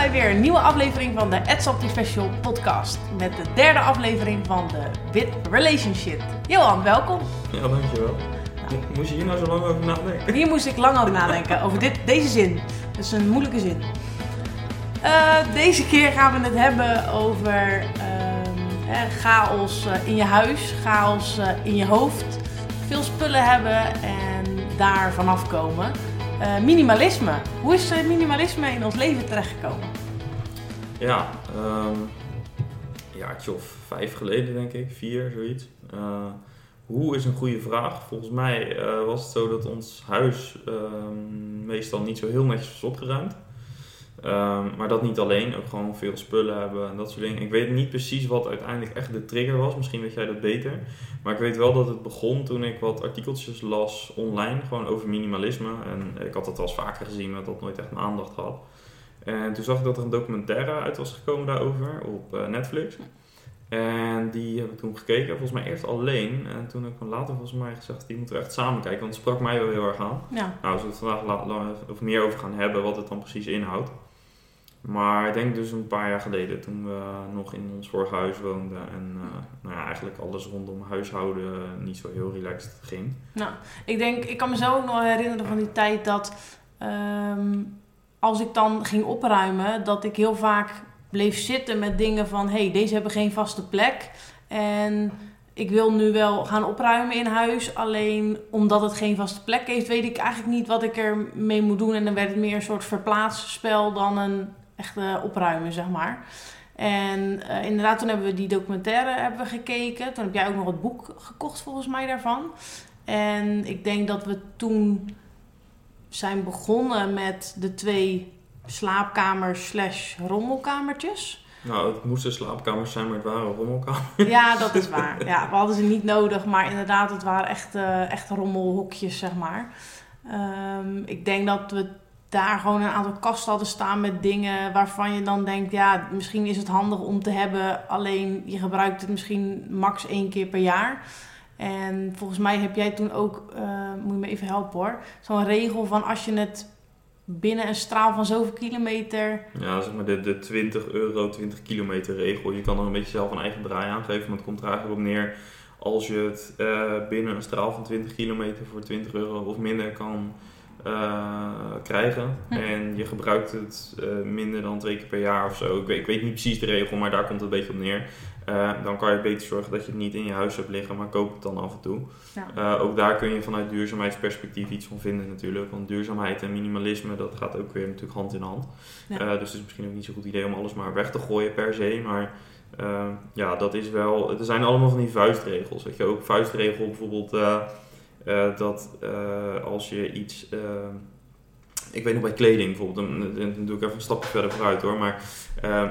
bij weer een nieuwe aflevering van de Salty Special podcast. Met de derde aflevering van de Wit Relationship. Johan, welkom. Ja, dankjewel. Mo- Moest je hier nou zo lang over nadenken? Hier moest ik lang over nadenken, over dit, deze zin. Dat is een moeilijke zin. Eh, deze keer gaan we het hebben over ehm, chaos eh, in je huis, chaos eh, in je hoofd. Veel spullen hebben en daar vanaf komen. Eh, minimalisme. Hoe is eh, minimalisme in ons leven terechtgekomen? Ja, ehm ja, of vijf geleden denk ik, vier, zoiets. Eh, hoe is een goede vraag. Volgens mij was het zo dat ons huis ehm, meestal niet zo heel netjes was opgeruimd. Ehm, maar dat niet alleen, ook gewoon veel spullen hebben en dat soort dingen. Ik weet niet precies wat uiteindelijk echt de trigger was, misschien weet jij dat beter. Maar ik weet wel dat het begon toen ik wat artikeltjes las online, gewoon over minimalisme. En ik had dat wel eens vaker gezien, maar dat nooit echt mijn aandacht had. En toen zag ik dat er een documentaire uit was gekomen daarover op eh, Netflix. En die heb ik toen gekeken, volgens mij eerst alleen. En toen heb ik later volgens mij gezegd, die moeten we echt samen kijken, want het sprak mij wel heel erg aan. Ja, Nou, zullen we het vandaag of meer over gaan hebben wat het dan precies inhoudt. Maar ik denk dus een paar jaar geleden, toen we nog in ons vorige huis woonden en eh, nou ja, eigenlijk alles rondom huishouden niet zo heel relaxed ging. Nou, ik denk, ik kan mezelf ook nog herinneren van die tijd dat ehm, als ik dan ging opruimen, dat ik heel vaak bleef zitten met dingen van hey, deze hebben geen vaste plek. En ik wil nu wel gaan opruimen in huis, alleen omdat het geen vaste plek heeft, weet ik eigenlijk niet wat ik er mee moet doen. En dan werd het meer een soort verplaatsspel dan een echte opruimen, zeg maar. En eh, inderdaad, toen hebben we die documentaire hebben we gekeken. Toen heb jij ook nog het boek gekocht, volgens mij, daarvan. En ik denk dat we toen zijn begonnen met de twee slaapkamers slash rommelkamertjes. Nou, het moesten slaapkamers zijn, maar het waren rommelkamers. Ja, dat is waar. Ja, we hadden ze niet nodig, maar inderdaad, het waren echt, eh, echt rommelhokjes, zeg maar. Ehm, ik denk dat we daar gewoon een aantal kasten hadden staan met dingen waarvan je dan denkt, ja, misschien is het handig om te hebben, alleen je gebruikt het misschien max één keer per jaar. En volgens mij heb jij toen ook, eh, moet je me even helpen hoor, zo'n regel van als je het binnen een straal van zoveel kilometer Ja, zeg maar de, de 20 euro, 20 kilometer regel. Je kan er een beetje zelf een eigen draai aan geven, maar het komt er eigenlijk op neer. Als je het eh, binnen een straal van 20 kilometer voor 20 euro of minder kan eh, krijgen. Hm. En je gebruikt het eh, minder dan twee keer per jaar of zo. Ik weet, ik weet niet precies de regel, maar daar komt het een beetje op neer. Eh, dan kan je beter zorgen dat je het niet in je huis hebt liggen, maar koop het dan af en toe. Ja. Ook daar kun je vanuit duurzaamheidsperspectief iets van vinden natuurlijk. Want duurzaamheid en minimalisme, dat gaat ook weer natuurlijk hand in hand. Ja. Dus het is misschien ook niet zo'n goed idee om alles maar weg te gooien per se. Maar ja, dat is wel... Er zijn allemaal van die vuistregels. Weet je, ook vuistregel bijvoorbeeld eh, dat eh, als je iets... eh, ik weet nog bij kleding bijvoorbeeld, dan, dan doe ik even een stapje verder vooruit hoor. Maar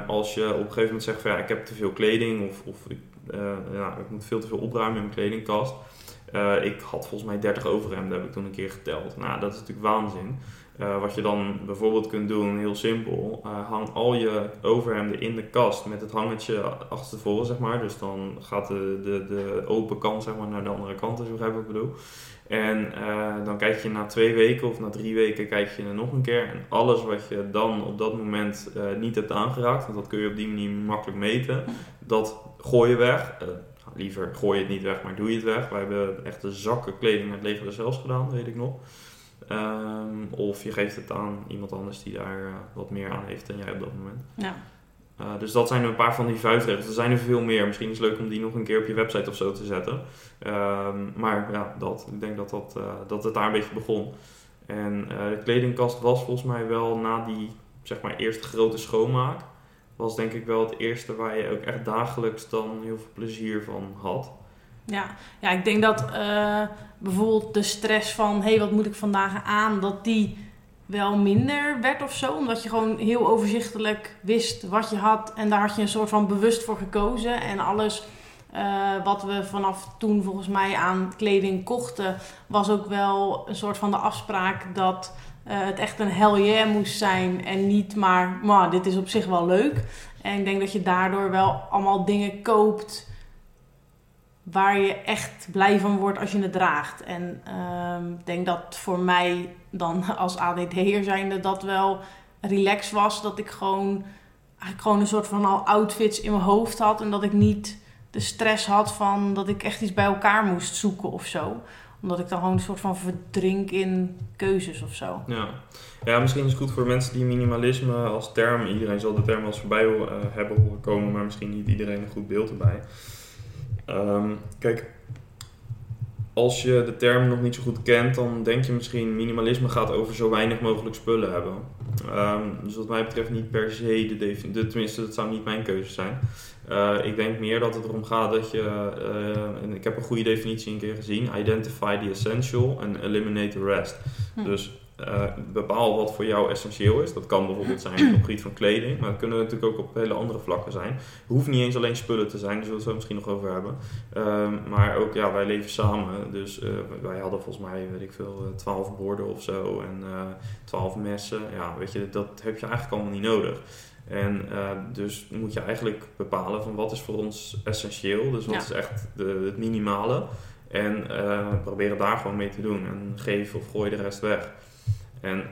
als je op een gegeven moment zegt van ja, ik heb te veel kleding of, of ik, ja, ik moet veel te veel opruimen in mijn kledingkast. Ik had volgens mij 30 overhemden, heb ik toen een keer geteld. Nou, dat is natuurlijk waanzin. Eh, wat je dan bijvoorbeeld kunt doen, heel simpel, eh, hang al je overhemden in de kast met het hangetje achterstevoren, zeg maar. Dus dan gaat de, de, de open kant zeg maar, naar de andere kant, als je wat ik bedoel. En eh, dan kijk je na twee weken of na drie weken kijk je er nog een keer. En alles wat je dan op dat moment niet hebt aangeraakt, want dat kun je op die manier makkelijk meten, dat gooi je weg. Liever gooi je het niet weg, maar doe je het weg. Wij hebben echte zakken kleding het leger Heils gedaan, weet ik nog. Ehm, of je geeft het aan iemand anders die daar eh, wat meer aan heeft dan jij op dat moment. ja, Uh, dus dat zijn een paar van die vuistregels. Er zijn er veel meer. Misschien is het leuk om die nog een keer op je website of zo te zetten. Ehm, maar ja, dat. Ik denk dat, dat, eh, dat het daar een beetje begon. En eh, de kledingkast was volgens mij wel na die zeg maar, eerste grote schoonmaak. Was denk ik wel het eerste waar je ook echt dagelijks dan heel veel plezier van had. Ja, ja ik denk dat eh, bijvoorbeeld de stress van hé, hey, wat moet ik vandaag aan, dat die wel minder werd of zo. Omdat je gewoon heel overzichtelijk wist wat je had en daar had je een soort van bewust voor gekozen. En alles eh, wat we vanaf toen volgens mij aan kleding kochten, was ook wel een soort van de afspraak dat eh, het echt een hell yeah moest zijn en niet maar, maar dit is op zich wel leuk. En ik denk dat je daardoor wel allemaal dingen koopt waar je echt blij van wordt als je het draagt. En ehm, ik denk dat voor mij dan als ADD'er zijnde dat wel relaxed was. Dat ik gewoon, eigenlijk gewoon een soort van al outfits in mijn hoofd had. En dat ik niet de stress had van dat ik echt iets bij elkaar moest zoeken of zo. Omdat ik dan gewoon een soort van verdrink in keuzes of zo. Ja. ja, misschien is het goed voor mensen die minimalisme als term, iedereen zal de term als voorbij uh, hebben horen komen, maar misschien niet iedereen een goed beeld erbij. Ehm, kijk, als je de term nog niet zo goed kent, dan denk je misschien minimalisme gaat over zo weinig mogelijk spullen hebben. Um, dus wat mij betreft niet per se de definitie, tenminste dat zou niet mijn keuze zijn. Uh, ik denk meer dat het erom gaat dat je, uh, en ik heb een goede definitie een keer gezien, identify the essential and eliminate the rest. Hm. Dus uh, bepaal wat voor jou essentieel is. Dat kan bijvoorbeeld zijn op het gebied van kleding, maar dat kunnen natuurlijk ook op hele andere vlakken zijn. Het hoeft niet eens alleen spullen te zijn, daar zullen we het misschien nog over hebben. Uh, maar ook, ja, wij leven samen, dus uh, wij hadden volgens mij, weet ik veel, twaalf borden of zo en twaalf messen. Ja, weet je, dat heb je eigenlijk allemaal niet nodig. En dus moet je eigenlijk bepalen van wat is voor ons essentieel, dus wat is echt de, het minimale. En proberen daar gewoon mee te doen en geef of gooi de rest weg. En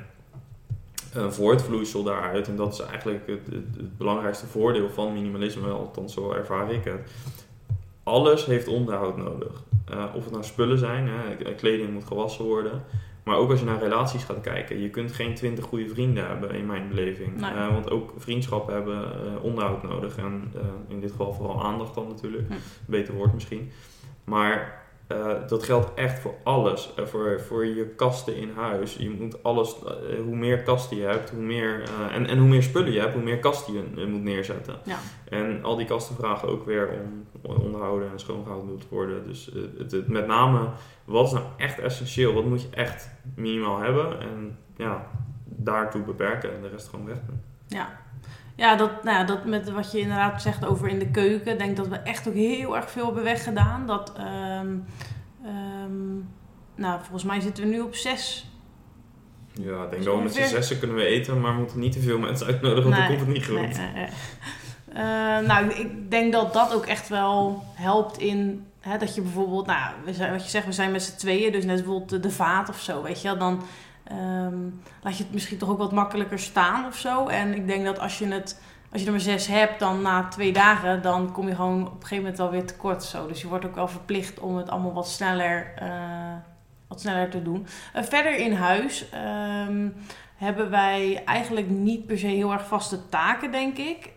een voortvloeisel daaruit, en dat is eigenlijk het, het, belangrijkste voordeel van minimalisme, althans zo ervaar ik het. Alles heeft onderhoud nodig. Uh, of het nou spullen zijn, hè, kleding moet gewassen worden. Maar ook als je naar relaties gaat kijken, je kunt geen twintig goede vrienden hebben in mijn beleving. Uh, want ook vriendschappen hebben uh, onderhoud nodig. En in dit geval vooral aandacht dan natuurlijk. Hm. Beter woord misschien. Maar uh, dat geldt echt voor alles. Uh, voor, voor je kasten in huis. Je moet alles, uh, hoe meer kasten je hebt, hoe meer, en, en hoe meer spullen je hebt, hoe meer kasten je moet neerzetten. Ja. En al die kasten vragen ook weer om onderhouden en schoongehouden moet worden. Dus het, het, met name, wat is nou echt essentieel? Wat moet je echt minimaal hebben? En ja, daartoe beperken en de rest gewoon weg doen. Ja, ja, dat, nou ja, dat met wat je inderdaad zegt over in de keuken. Ik denk dat we echt ook heel erg veel hebben weggedaan. Dat, um, um, nou, volgens mij zitten we nu op zes. Ja, ik denk dat we met z'n zessen kunnen we eten, maar we moeten niet te veel mensen uitnodigen, want dan komt het niet goed. Nee, nee, uh, nou, ik denk dat dat ook echt wel helpt in hè, dat je bijvoorbeeld, nou, we zijn, wat je zegt, we zijn met z'n tweeën, dus net bijvoorbeeld de, vaat of zo, weet je, dan um, laat je het misschien toch ook wat makkelijker staan of zo. En ik denk dat als je het als je er zes hebt, dan na twee dagen, dan kom je gewoon op een gegeven moment alweer tekort. Zo. Dus je wordt ook wel verplicht om het allemaal wat sneller, uh, wat sneller te doen. Uh, verder in huis um, hebben wij eigenlijk niet per se heel erg vaste taken, denk ik.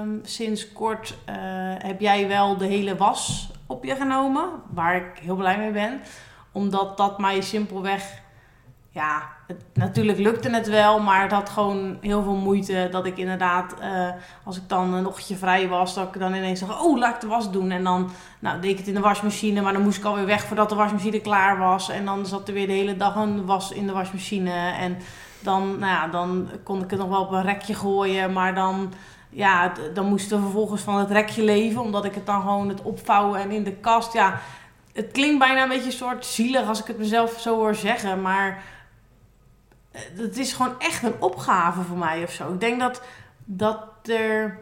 Um, sinds kort uh, heb jij wel de hele was op je genomen, waar ik heel blij mee ben. Omdat dat mij simpelweg ja, het, natuurlijk lukte het wel, maar het had gewoon heel veel moeite dat ik inderdaad, uh, als ik dan een ochtendje vrij was, dat ik dan ineens dacht, oh, laat ik de was doen. En dan nou, deed ik het in de wasmachine, maar dan moest ik alweer weg voordat de wasmachine klaar was. En dan zat er weer de hele dag een was in de wasmachine. En dan, nou ja, dan kon ik het nog wel op een rekje gooien, maar dan... Ja, dan moest er vervolgens van het rekje leven, omdat ik het dan gewoon het opvouwen en in de kast. Ja, het klinkt bijna een beetje een soort zielig als ik het mezelf zo hoor zeggen, maar het is gewoon echt een opgave voor mij of zo. Ik denk dat, dat er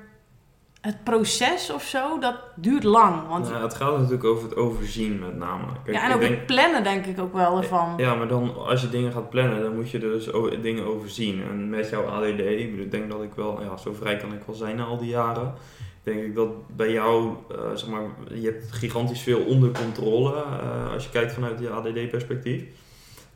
het proces of zo, dat duurt lang. Want... Ja, het gaat natuurlijk over het overzien met name. Kijk, ja, en ook denk... het plannen denk ik ook wel ervan. Ja, maar dan als je dingen gaat plannen, dan moet je dus dingen overzien. En met jouw ADD, ik denk dat ik wel, ja, zo vrij kan ik wel zijn na al die jaren. Denk ik dat bij jou, uh, zeg maar, je hebt gigantisch veel onder controle uh, als je kijkt vanuit je ADD-perspectief.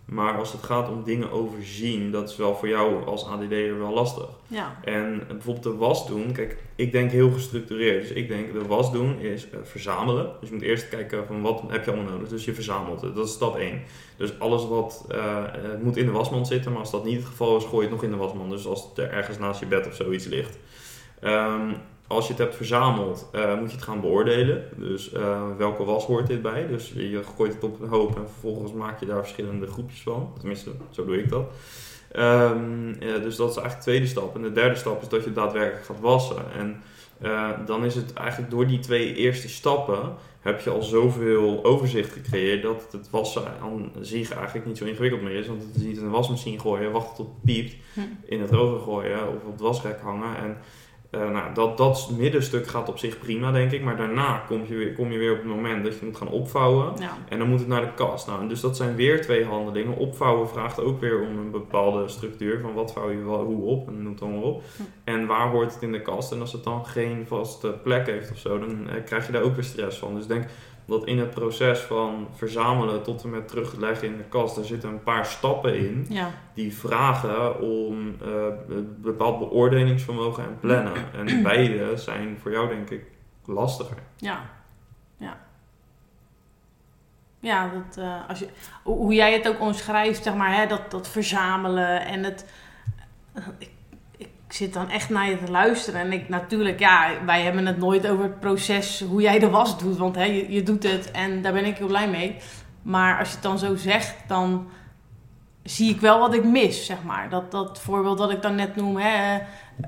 Maar als het gaat om dingen overzien, dat is wel voor jou als ADD'er wel lastig. Ja. En bijvoorbeeld de was doen, kijk, ik denk heel gestructureerd. Dus ik denk de was doen is uh, verzamelen. Dus je moet eerst kijken van wat heb je allemaal nodig. Dus je verzamelt het. Dat is stap 1. Dus alles wat uh, moet in de wasmand zitten, maar als dat niet het geval is, gooi je het nog in de wasmand. Dus als het er ergens naast je bed of zoiets ligt. Um, als je het hebt verzameld, uh, moet je het gaan beoordelen. Dus uh, welke was hoort dit bij? Dus je gooit het op een hoop en vervolgens maak je daar verschillende groepjes van. Tenminste, zo doe ik dat. Um, ja, dus dat is eigenlijk de tweede stap. En de derde stap is dat je daadwerkelijk gaat wassen. En uh, dan is het eigenlijk door die twee eerste stappen heb je al zoveel overzicht gecreëerd dat het wassen aan zich eigenlijk niet zo ingewikkeld meer is. Want het is niet in de wasmachine gooien, wachten tot het piept, hm. in het droger gooien of op het wasrek hangen. En Uh, nou, dat, dat middenstuk gaat op zich prima, denk ik. Maar daarna kom je, weer, kom je weer op het moment dat je moet gaan opvouwen. Ja. En dan moet het naar de kast. Nou, dus dat zijn weer twee handelingen. Opvouwen vraagt ook weer om een bepaalde structuur. Van wat vouw je wel, hoe op en noem het allemaal op. Hm. En waar hoort het in de kast. En als het dan geen vaste plek heeft of zo, dan eh, krijg je daar ook weer stress van. Dus denk dat in het proces van verzamelen tot en met terugleggen in de kast, daar zitten een paar stappen in Ja. die vragen om eh, een bepaald beoordelingsvermogen en plannen. En beide zijn voor jou denk ik lastiger. Ja, ja. Ja, dat, eh, als je, hoe jij het ook omschrijft, zeg maar, hè, dat, dat verzamelen en het... Ik zit dan echt naar je te luisteren en ik natuurlijk, ja, wij hebben het nooit over het proces, hoe jij de was doet, want hè, je, je doet het en daar ben ik heel blij mee. Maar als je het dan zo zegt, dan zie ik wel wat ik mis, zeg maar. Dat, dat voorbeeld dat ik dan net noem, hè,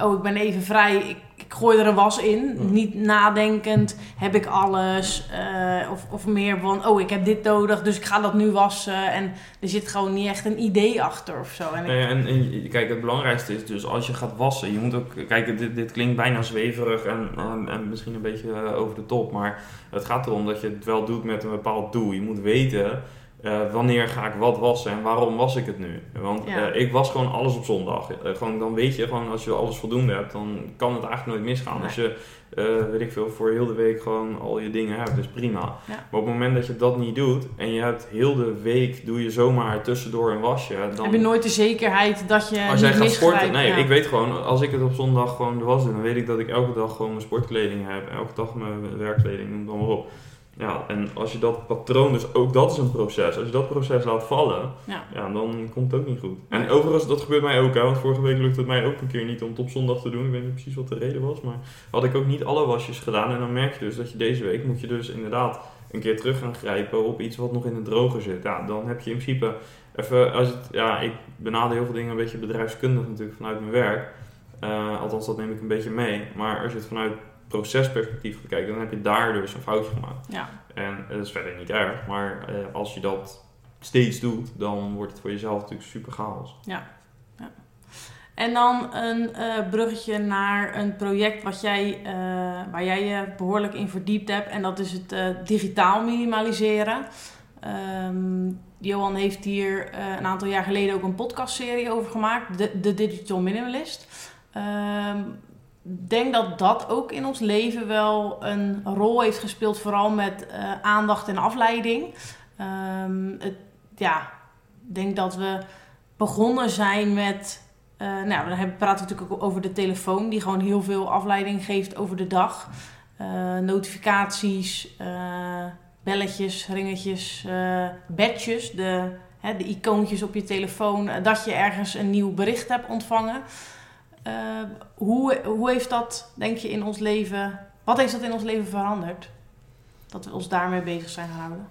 oh, ik ben even vrij, ik, ik gooi er een was in. Ja. Niet nadenkend, heb ik alles? eh, of, of meer van, oh, ik heb dit nodig, dus ik ga dat nu wassen. En er zit gewoon niet echt een idee achter of zo. En ik- en kijk, het belangrijkste is dus als je gaat wassen, je moet ook, kijk, dit, dit klinkt bijna zweverig en, en, en misschien een beetje eh, over de top, maar het gaat erom dat je het wel doet met een bepaald doel. Je moet weten eh, wanneer ga ik wat wassen en waarom was ik het nu. Want Ja. eh, ik was gewoon alles op zondag. Eh, gewoon, dan weet je, gewoon als je alles voldoende hebt, dan kan het eigenlijk nooit misgaan. Nee. Als je, weet ik veel, voor heel de week gewoon al je dingen hebt, dus prima. Ja. Maar op het moment dat je dat niet doet en je hebt heel de week, doe je zomaar tussendoor een wasje, dan... heb je nooit de zekerheid dat je Als jij gaat sporten, nee, Ja. ik weet gewoon, als ik het op zondag gewoon de was doe, dan weet ik dat ik elke dag gewoon mijn sportkleding heb, elke dag mijn werkkleding, noem het allemaal op. Ja, en als je dat patroon, dus ook dat is een proces, als je dat proces laat vallen, Ja. ja, dan komt het ook niet goed. En overigens, dat gebeurt mij ook, hè, want vorige week lukte het mij ook een keer niet om het op zondag te doen. Ik weet niet precies wat de reden was, maar had ik ook niet alle wasjes gedaan. En dan merk je dus dat je deze week moet je dus inderdaad een keer terug gaan grijpen op iets wat nog in het droge zit. Ja, dan heb je in principe even, als het, ja, ik benader heel veel dingen een beetje bedrijfskundig natuurlijk vanuit mijn werk. Eh, althans, dat neem ik een beetje mee. Maar als je het vanuit procesperspectief gaat kijken, dan heb je daar dus een foutje gemaakt. Ja. En dat is verder niet erg, maar eh, als je dat steeds doet, dan wordt het voor jezelf natuurlijk super chaos. En dan een eh, bruggetje naar een project wat jij, eh, waar jij je behoorlijk in verdiept hebt. En dat is het digitaal minimaliseren. Ehm, Johan heeft hier een aantal jaar geleden ook een podcastserie over gemaakt. De, de Digital Minimalist. Ehm, denk dat dat ook in ons leven wel een rol heeft gespeeld. Vooral met eh, aandacht en afleiding. Ehm, ja, ik denk dat we begonnen zijn met... eh, nou, dan praten we natuurlijk ook over de telefoon, die gewoon heel veel afleiding geeft over de dag. Eh, notificaties, belletjes, ringetjes, badges, de, hè, de icoontjes op je telefoon, dat je ergens een nieuw bericht hebt ontvangen. Eh, hoe, hoe heeft dat, denk je, in ons leven, wat heeft dat in ons leven veranderd? Dat we ons daarmee bezig zijn gehouden.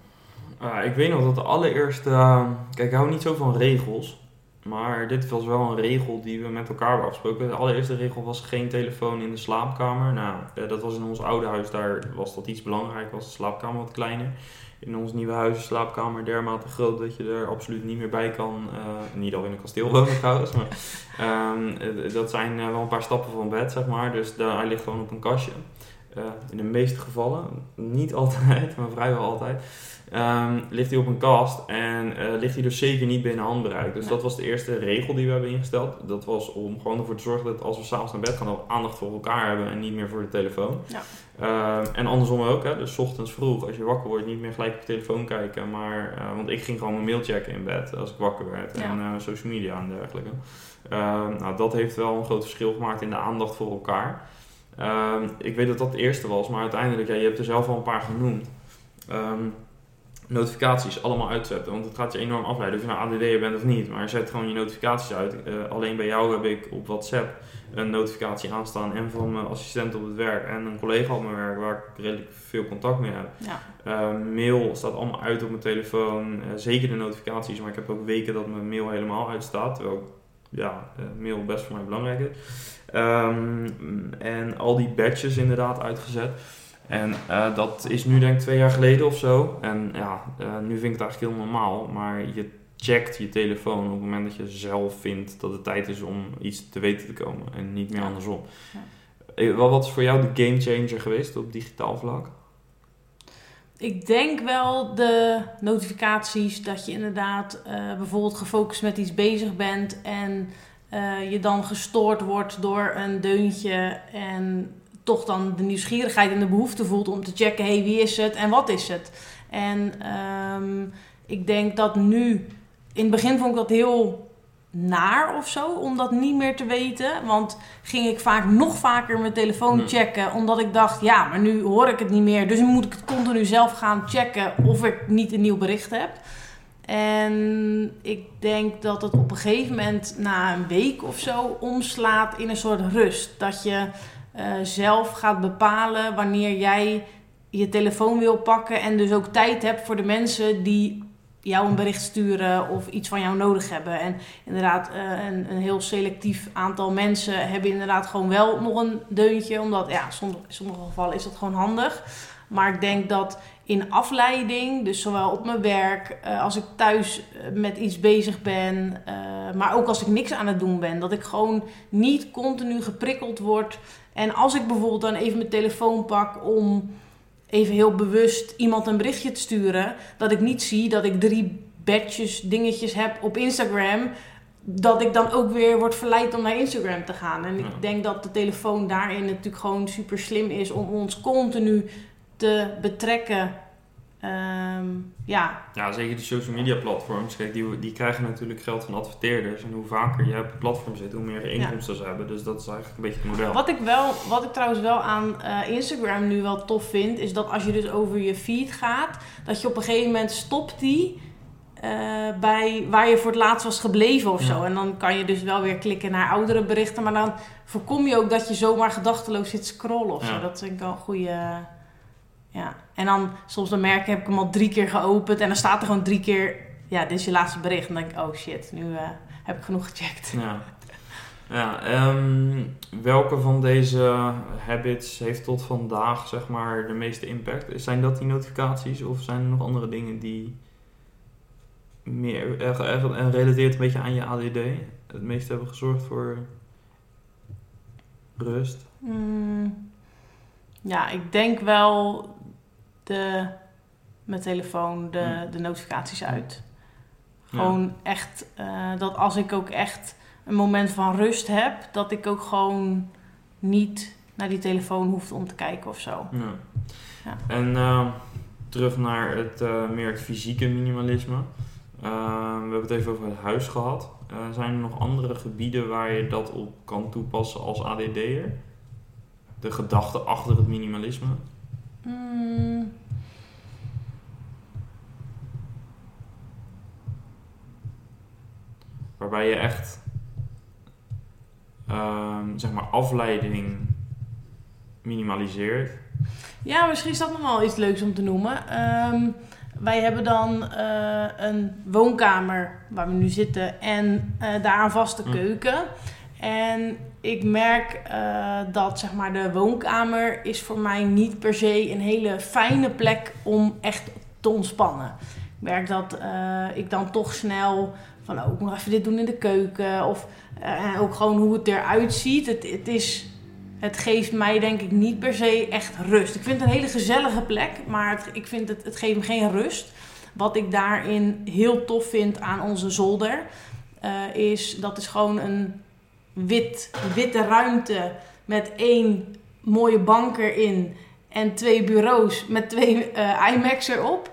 Ah, ik weet nog dat de allereerste. eh, kijk, ik hou niet zo van regels. Maar dit was wel een regel die we met elkaar hebben afgesproken. De allereerste regel was geen telefoon in de slaapkamer. Nou, eh, dat was in ons oude huis, daar was dat iets belangrijk, was de slaapkamer wat kleiner. In ons nieuwe huis is de slaapkamer dermate groot dat je er absoluut niet meer bij kan. eh, niet al in een kasteel wonen trouwens, maar ehm, eh, dat zijn eh, wel een paar stappen van bed, zeg maar. Dus daar, hij ligt gewoon op een kastje. In de meeste gevallen, niet altijd, maar vrijwel altijd. Ehm, ligt hij op een kast en eh, ligt hij dus zeker niet binnen handbereik. Dus Ja. dat was de eerste regel die we hebben ingesteld. Dat was om gewoon ervoor te zorgen dat als we s'avonds naar bed gaan, dat we aandacht voor elkaar hebben en niet meer voor de telefoon. Ja. Ehm, en andersom ook, hè, dus 's ochtends vroeg, als je wakker wordt, niet meer gelijk op je telefoon kijken. Maar, eh, want ik ging gewoon mijn mail checken in bed als ik wakker werd Ja. en eh, social media en dergelijke. Ehm, nou, dat heeft wel een groot verschil gemaakt in de aandacht voor elkaar. Ik weet dat dat het eerste was, maar uiteindelijk, ja, je hebt er zelf al een paar genoemd. Notificaties allemaal uitzetten, want het gaat je enorm afleiden of je nou ADD'er bent of niet. Maar zet gewoon je notificaties uit. Eh, alleen bij jou heb ik op WhatsApp een notificatie aanstaan en van mijn assistent op het werk en een collega op mijn werk waar ik redelijk veel contact mee heb. Ja, Eh, mail staat allemaal uit op mijn telefoon. Eh, zeker de notificaties, maar ik heb ook weken dat mijn mail helemaal uitstaat. Terwijl ja, mail best voor mij belangrijk is. Ehm, en al die badges inderdaad uitgezet. En eh, dat is nu denk ik twee jaar geleden of zo. En ja, eh, nu vind ik het eigenlijk heel normaal. Maar je checkt je telefoon op het moment dat je zelf vindt dat het tijd is om iets te weten te komen. En niet meer Ja. andersom. Ja. Eh, Wat is voor jou de game changer geweest op digitaal vlak? Ik denk wel de notificaties dat je inderdaad bijvoorbeeld gefocust met iets bezig bent en je dan gestoord wordt door een deuntje en toch dan de nieuwsgierigheid en de behoefte voelt om te checken, hé, hey, wie is het en wat is het? En ehm, ik denk dat nu, in het begin vond ik dat heel naar of zo, om dat niet meer te weten. Want ging ik vaak nog vaker mijn telefoon Hmm. checken, omdat ik dacht, ja, maar nu hoor ik het niet meer. Dus nu moet ik het continu zelf gaan checken of ik niet een nieuw bericht heb. En ik denk dat het op een gegeven moment na een week of zo omslaat in een soort rust. Dat je eh, zelf gaat bepalen wanneer jij je telefoon wil pakken en dus ook tijd hebt voor de mensen die jou een bericht sturen of iets van jou nodig hebben. En inderdaad, eh, een, een heel selectief aantal mensen hebben inderdaad gewoon wel nog een deuntje. Omdat ja, in sommige gevallen is dat gewoon handig. Maar ik denk dat in afleiding, dus zowel op mijn werk, eh, als ik thuis eh, met iets bezig ben, eh, maar ook als ik niks aan het doen ben, dat ik gewoon niet continu geprikkeld word. En als ik bijvoorbeeld dan even mijn telefoon pak om even heel bewust iemand een berichtje te sturen, dat ik niet zie dat ik drie badges, dingetjes heb op Instagram, dat ik dan ook weer word verleid om naar Instagram te gaan. En ik denk dat de telefoon daarin natuurlijk gewoon super slim is om ons continu te betrekken. Ehm, ja, Ja, zeker die social media platforms. Kijk, die, die krijgen natuurlijk geld van adverteerders. En hoe vaker je op het platform zit, hoe meer inkomsten ze hebben. Dus dat is eigenlijk een beetje het model. Wat ik, wel, wat ik trouwens wel aan eh, Instagram nu wel tof vind, is dat als je dus over je feed gaat, dat je op een gegeven moment stopt die eh, bij waar je voor het laatst was gebleven of Ja. zo. En dan kan je dus wel weer klikken naar oudere berichten, maar dan voorkom je ook dat je zomaar gedachteloos zit scrollen of Ja. zo. Dat vind ik wel een goede. Ja. En dan soms dan merk ik, heb ik hem al drie keer geopend en dan staat er gewoon drie keer, ja, dit is je laatste bericht. En dan denk ik, oh shit, nu eh, heb ik genoeg gecheckt. Ja. Ja, ehm, welke van deze habits heeft tot vandaag zeg maar de meeste impact? Zijn dat die notificaties of zijn er nog andere dingen die meer echt, echt, en relateert een beetje aan je ADD het meeste hebben gezorgd voor rust? Mm, ja, ik denk wel de, mijn telefoon, de, de notificaties uit. Ja. Gewoon echt, eh, dat als ik ook echt een moment van rust heb, dat ik ook gewoon niet naar die telefoon hoef om te kijken of zo. Ja. Ja. En eh, terug naar het, eh, meer het fysieke minimalisme. Eh, we hebben het even over het huis gehad. Eh, zijn er nog andere gebieden waar je dat op kan toepassen als ADD'er? De gedachte achter het minimalisme? Mm, Waarbij je echt ehm, zeg maar afleiding minimaliseert. Ja, misschien is dat nog wel iets leuks om te noemen. Ehm, wij hebben dan eh, een woonkamer waar we nu zitten en eh, daar een vaste Mm. keuken. En ik merk eh, dat zeg maar, de woonkamer is voor mij niet per se een hele fijne plek om echt te ontspannen. Ik merk dat eh, ik dan toch snel van oh, ik moet even dit doen in de keuken. Of eh, ook gewoon hoe het eruit ziet. Het, het is het geeft mij denk ik niet per se echt rust. Ik vind het een hele gezellige plek, maar het, ik vind het, het geeft me geen rust. Wat ik daarin heel tof vind aan onze zolder, is dat is gewoon een wit, witte ruimte met één mooie bank erin en twee bureaus met twee eh iMacs erop.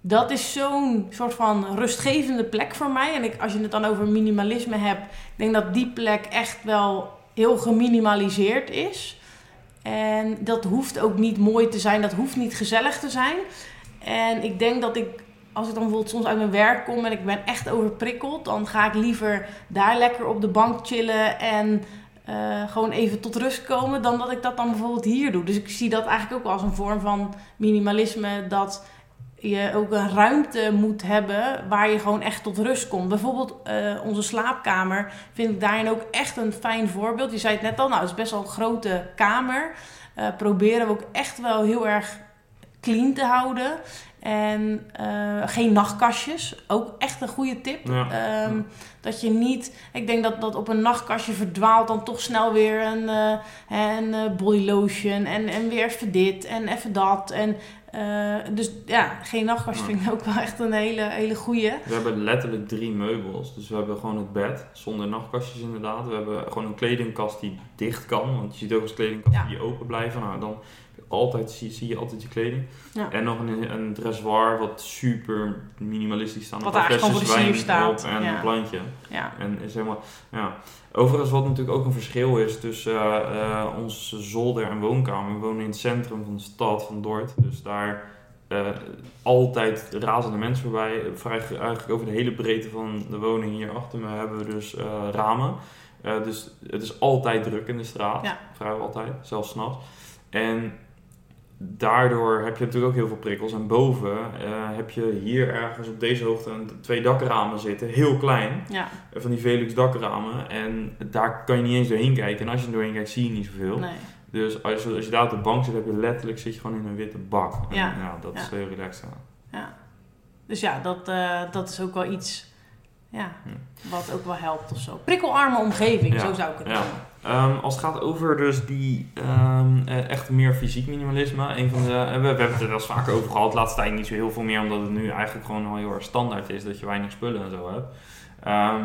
Dat is zo'n soort van rustgevende plek voor mij. En ik, als je het dan over minimalisme hebt, denk dat die plek echt wel heel geminimaliseerd is. En dat hoeft ook niet mooi te zijn, dat hoeft niet gezellig te zijn. En ik denk dat ik, als ik dan bijvoorbeeld soms uit mijn werk kom en ik ben echt overprikkeld, dan ga ik liever daar lekker op de bank chillen en eh, gewoon even tot rust komen, dan dat ik dat dan bijvoorbeeld hier doe. Dus ik zie dat eigenlijk ook als een vorm van minimalisme, dat je ook een ruimte moet hebben waar je gewoon echt tot rust komt. Bijvoorbeeld eh, onze slaapkamer vind ik daarin ook echt een fijn voorbeeld. Je zei het net al, nou het is best wel een grote kamer. Eh, proberen we ook echt wel heel erg clean te houden. En eh, geen nachtkastjes, ook echt een goede tip. Ja. Ehm, dat je niet, ik denk dat, dat op een nachtkastje verdwaalt dan toch snel weer een, eh, een eh, body lotion en, en weer even dit en even dat. En, dus ja, geen nachtkastje vind ik ook wel echt een hele, hele goede. We hebben letterlijk drie meubels. Dus we hebben gewoon het bed, zonder nachtkastjes inderdaad. We hebben gewoon een kledingkast die dicht kan. Want je ziet ook als kledingkasten Ja. die open blijven. Nou, dan altijd, zie, zie je altijd je kleding. Ja. En nog een, een dressoir wat super minimalistisch staat. Wat eigenlijk gewoon voor de wijn staat. En Ja. een plantje. Ja, En is helemaal, ja. Overigens, wat natuurlijk ook een verschil is tussen eh, onze zolder en woonkamer. We wonen in het centrum van de stad, van Dordt. Dus daar eh, altijd razende mensen voorbij. Vrij, eigenlijk over de hele breedte van de woning hier achter me hebben we dus eh, ramen. Dus het is altijd druk in de straat. Ja. Vrijwel altijd, zelfs s'nachts. En daardoor heb je natuurlijk ook heel veel prikkels. En boven eh, heb je hier ergens op deze hoogte een- twee dakramen zitten. Heel klein ja, van die Velux dakramen. En daar kan je niet eens doorheen kijken. En als je er doorheen kijkt, zie je niet zoveel. nee. Dus als je, als je daar op de bank zit, heb je letterlijk zit je gewoon in een witte bak. En Ja. dat Ja. is heel relaxed. ja. Ja. Dus ja, dat, eh, dat is ook wel iets ja, Hm. wat ook wel helpt of zo. Prikkelarme omgeving, zo zou ik het ja. noemen. Ehm, als het gaat over dus die ehm, eh, echt meer fysiek minimalisme. Een van de, eh, we, hebben het er wel eens vaker over gehad. Laatst tijd niet zo heel veel meer. Omdat het nu eigenlijk gewoon al heel erg standaard is. Dat je weinig spullen en zo hebt. Ehm,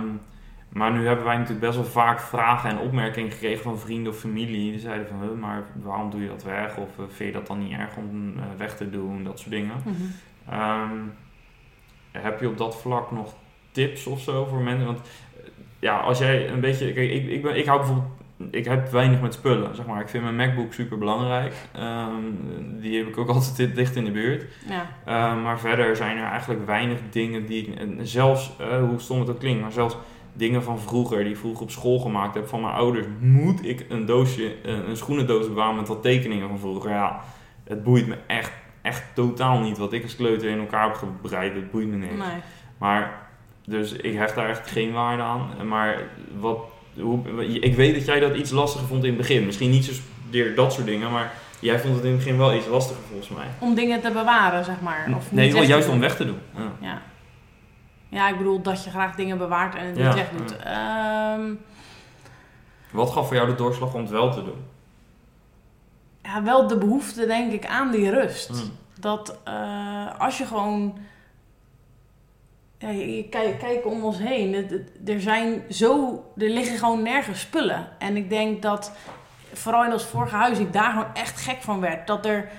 maar nu hebben wij natuurlijk best wel vaak vragen en opmerkingen gekregen van vrienden of familie. Die zeiden van, "Huh, maar waarom doe je dat weg? Of eh, vind je dat dan niet erg om weg te doen? Dat soort dingen. Mhm. Heb je op dat vlak nog tips of zo voor mensen? Want ja, als jij een beetje. Kijk, ik, ik, ben, ik hou bijvoorbeeld. Ik heb weinig met spullen, zeg maar. Ik vind mijn MacBook super belangrijk. die heb ik ook altijd dicht in de buurt. Ja, Ehm, maar verder zijn er eigenlijk weinig dingen die ik. en Zelfs, eh, hoe stom het ook klinkt, maar zelfs dingen van vroeger, die ik vroeger op school gemaakt heb van mijn ouders, moet ik een doosje, een, een schoenendoos bewaren met wat tekeningen van vroeger. Ja, het boeit me echt, echt totaal niet wat ik als kleuter in elkaar heb gebreid. Het boeit me niks. nee. Maar, dus ik hecht daar echt geen waarde aan. Maar wat, hoe, ik weet dat jij dat iets lastiger vond in het begin. Misschien niet zozeer dat soort dingen, maar jij vond het in het begin wel iets lastiger volgens mij. Om dingen te bewaren, zeg maar. Of nee, niet juist om weg te doen. Ja. Ja. ja, ik bedoel dat je graag dingen bewaart en het Ja, niet weg doet. Ehm, Wat gaf voor jou de doorslag om het wel te doen? ja, wel de behoefte, denk ik, aan die rust. Hmm. Dat eh, als je gewoon. Ja, je, kijk, om ons heen. Er zijn zo. Er liggen gewoon nergens spullen. En ik denk dat. Vooral in ons vorige huis, ik daar gewoon echt gek van werd. Dat er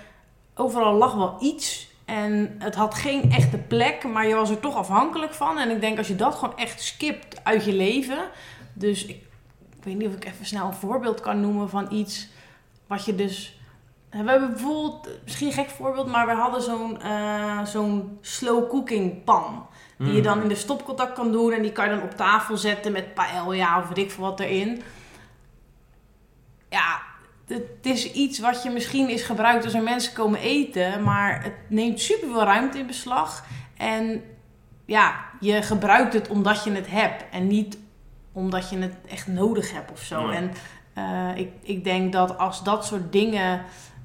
overal lag wel iets. En het had geen echte plek, maar je was er toch afhankelijk van. En ik denk als je dat gewoon echt skipt uit je leven. Dus ik, ik weet niet of ik even snel een voorbeeld kan noemen van iets wat je dus. We hebben bijvoorbeeld, misschien een gek voorbeeld, maar we hadden zo'n eh, zo'n slow cooking pan. Die je Hmm. dan in de stopcontact kan doen en die kan je dan op tafel zetten met paella of weet ik veel wat erin. Ja, het is iets wat je misschien is gebruikt als er mensen komen eten, maar het neemt super veel ruimte in beslag. En ja, je gebruikt het omdat je het hebt en niet omdat je het echt nodig hebt of zo. En eh, ik, ik denk dat als dat soort dingen,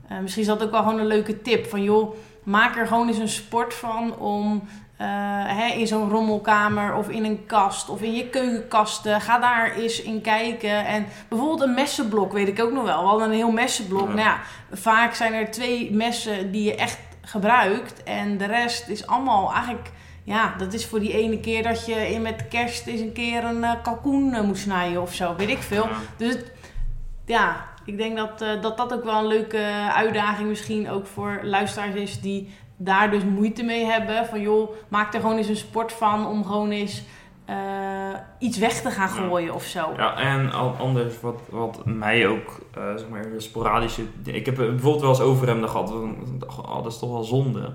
eh, misschien is dat ook wel gewoon een leuke tip van joh, maak er gewoon eens een sport van om eh, hè, in zo'n rommelkamer of in een kast of in je keukenkasten. Ga daar eens in kijken. En bijvoorbeeld een messenblok, weet ik ook nog wel. We hadden een heel messenblok. Ja. Nou ja, vaak zijn er twee messen die je echt gebruikt. En de rest is allemaal eigenlijk... Ja, dat is voor die ene keer dat je in met kerst eens een keer een eh, kalkoen eh, moet snijden of zo. Weet ik veel. Ja. Dus ja, ik denk dat, dat dat ook wel een leuke uitdaging misschien ook voor luisteraars is die daar dus moeite mee hebben. Van joh, maak er gewoon eens een sport van om gewoon eens eh, iets weg te gaan Ja. gooien of zo. Ja, en anders wat, wat mij ook, eh, zeg maar, sporadische... Ik heb bijvoorbeeld wel eens overhemden gehad. Oh, dat is toch wel zonde.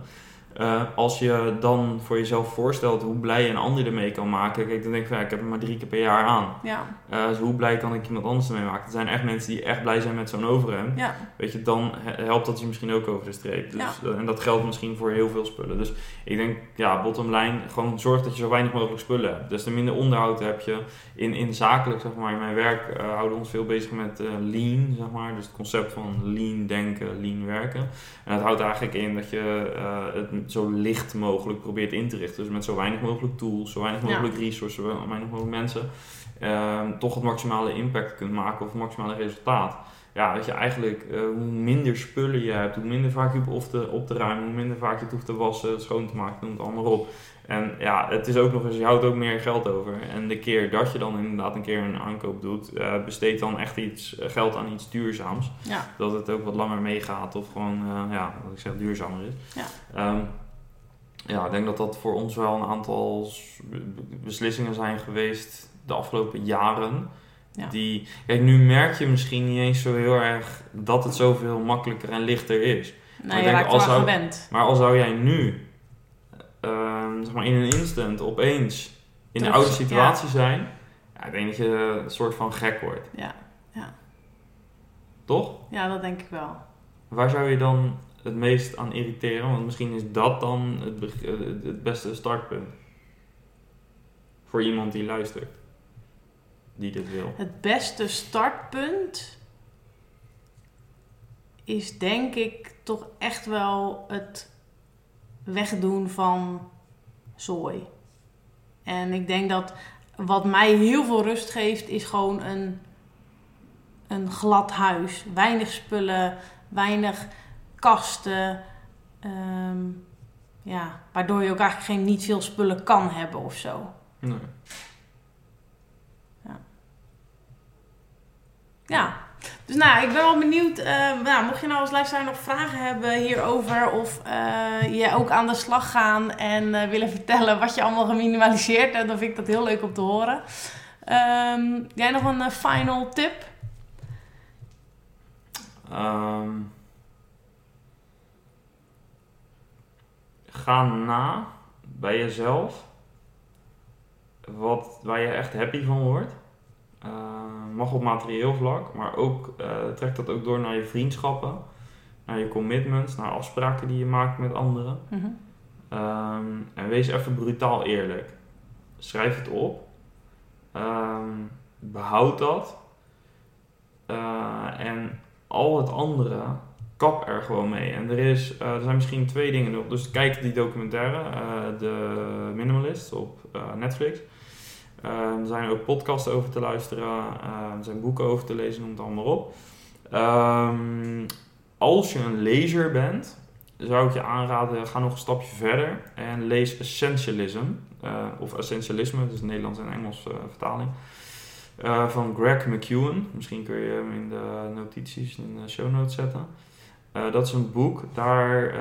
Eh, als je dan voor jezelf voorstelt hoe blij je een ander ermee kan maken. Kijk, dan denk ik van, ja, ik heb hem maar drie keer per jaar aan. Ja, Eh, dus hoe blij kan ik iemand anders ermee maken? Er zijn echt mensen die echt blij zijn met zo'n overhemd. ja, Weet je, dan he- helpt dat je misschien ook over de streep. Dus, Ja. eh, en dat geldt misschien voor heel veel spullen. Dus ik denk, ja, bottom line, gewoon zorg dat je zo weinig mogelijk spullen hebt. Dus te minder onderhoud heb je. In, in zakelijk, zeg maar, in mijn werk houden we ons veel bezig met lean, zeg maar. Dus het concept van lean denken, lean werken. En dat houdt eigenlijk in dat je het zo licht mogelijk probeert in te richten. Dus met zo weinig mogelijk tools, zo weinig Ja. mogelijk resources, zo weinig mogelijk mensen. ehm, toch het maximale impact kunt maken of het maximale resultaat. Ja, dat je eigenlijk eh, hoe minder spullen je hebt, hoe minder vaak je hoeft op te, op te ruimen, hoe minder vaak je het hoeft te wassen, schoon te maken, noem het allemaal op. En ja, het is ook nog eens, je houdt ook meer geld over. En de keer dat je dan inderdaad een keer een aankoop doet, eh, besteed dan echt iets, eh, geld aan iets duurzaams. Ja. Dat het ook wat langer meegaat of gewoon, eh, ja, wat ik zeg, duurzamer is. Ja. Ehm, ja, ik denk dat dat voor ons wel een aantal beslissingen zijn geweest de afgelopen jaren. Ja. Die, kijk, nu merk je misschien niet eens zo heel erg dat het zoveel makkelijker en lichter is. Nou, ik je denk, raakt als wel zou- gewend. Maar al zou jij nu, ehm, zeg maar in een instant, opeens in de oude situatie zijn, ja, ik denk dat je een soort van gek wordt. Ja, ja. Toch? Ja, dat denk ik wel. Waar zou je dan het meest aan irriteren? Want misschien is dat dan het, eh, het beste startpunt. Voor iemand die luistert. Die dit wil. Het beste startpunt is denk ik toch echt wel het wegdoen van zooi. En ik denk dat wat mij heel veel rust geeft, is gewoon een, een glad huis. Weinig spullen, weinig kasten. ehm, ja, waardoor je ook eigenlijk geen, niet veel spullen kan hebben of zo. Nee. Ja, dus nou, ik ben wel benieuwd. eh, nou, mocht je nou als luisteraar nog vragen hebben hierover, of eh, je ook aan de slag gaan en eh, willen vertellen wat je allemaal geminimaliseerd hebt, dan vind ik dat heel leuk om te horen. Ehm, jij nog een final tip? Ehm, ga na bij jezelf wat, waar je echt happy van wordt. Eh, mag op materieel vlak, maar ook eh, trek dat ook door naar je vriendschappen, naar je commitments, naar afspraken die je maakt met anderen. Mhm. Ehm, en wees even brutaal eerlijk. Schrijf het op. Ehm, behoud dat. Eh, en al het andere, kap er gewoon mee. En er, is, er zijn misschien twee dingen nog. Dus kijk die documentaire, The Minimalist op Netflix. Eh, er zijn ook podcasts over te luisteren. eh, er zijn boeken over te lezen, noem het allemaal op. Ehm, als je een lezer bent, zou ik je aanraden, ga nog een stapje verder en lees Essentialism, eh, of Essentialisme, dus Nederlands en Engels eh, vertaling, eh, van Greg McEwen. Misschien kun je hem in de notities in de show notes zetten. Dat is een boek, daar,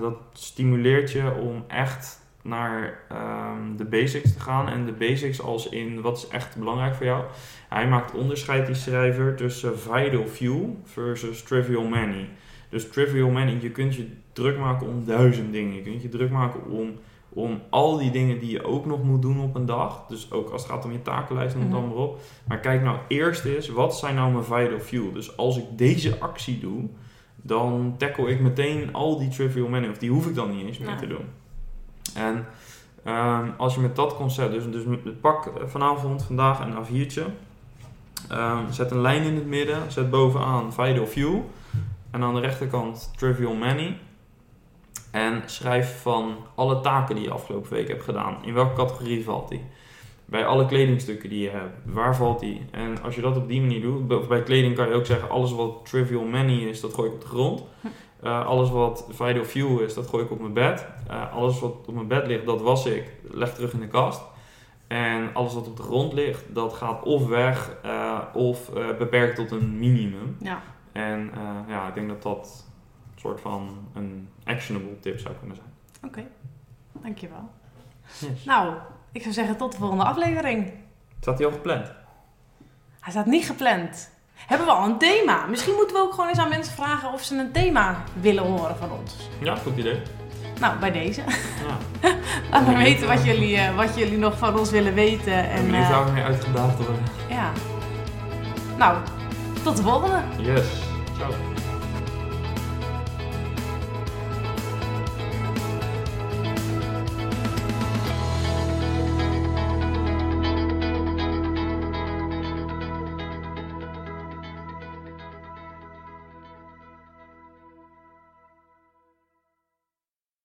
dat stimuleert je om echt naar ehm, de basics te gaan. En de basics als in wat is echt belangrijk voor jou. Hij maakt onderscheid, die schrijver, tussen vital few versus trivial many. Dus trivial many, je kunt je druk maken om duizend dingen. Je kunt je druk maken om, om al die dingen die je ook nog moet doen op een dag. Dus ook als het gaat om je takenlijst, noem het Mhm. allemaal op. Maar kijk nou eerst eens, wat zijn nou mijn vital few? Dus als ik deze actie doe, dan tackle ik meteen al die trivial many. Of die hoef ik dan niet eens meer Nee. te doen. En ehm, als je met dat concept, dus, dus pak vanavond, vandaag een A4'tje. Ehm, zet een lijn in het midden, zet bovenaan vital few. En aan de rechterkant trivial many. En schrijf van alle taken die je afgelopen week hebt gedaan. In welke categorie valt die? Bij alle kledingstukken die je hebt, waar valt die? En als je dat op die manier doet, bij kleding kan je ook zeggen: alles wat trivial many is, dat gooi ik op de grond. Eh, alles wat vital few is, dat gooi ik op mijn bed. Eh, alles wat op mijn bed ligt, dat was ik, leg terug in de kast. En alles wat op de grond ligt, dat gaat of weg eh, of eh, beperkt tot een minimum. Ja, En eh, ja, ik denk dat dat een soort van een actionable tip zou kunnen zijn. oké. Dankjewel. Yes. Nou, ik zou zeggen tot de volgende aflevering. Staat die al gepland? Hij staat niet gepland. Hebben we al een thema? Misschien moeten we ook gewoon eens aan mensen vragen of ze een thema willen horen van ons. Ja, goed idee. Nou, bij deze. Ja. Laat me weten wat jullie, eh, wat jullie nog van ons willen weten. En jullie zouden meer uitgedaagd worden. ja. Nou, tot de volgende. Yes. Ciao.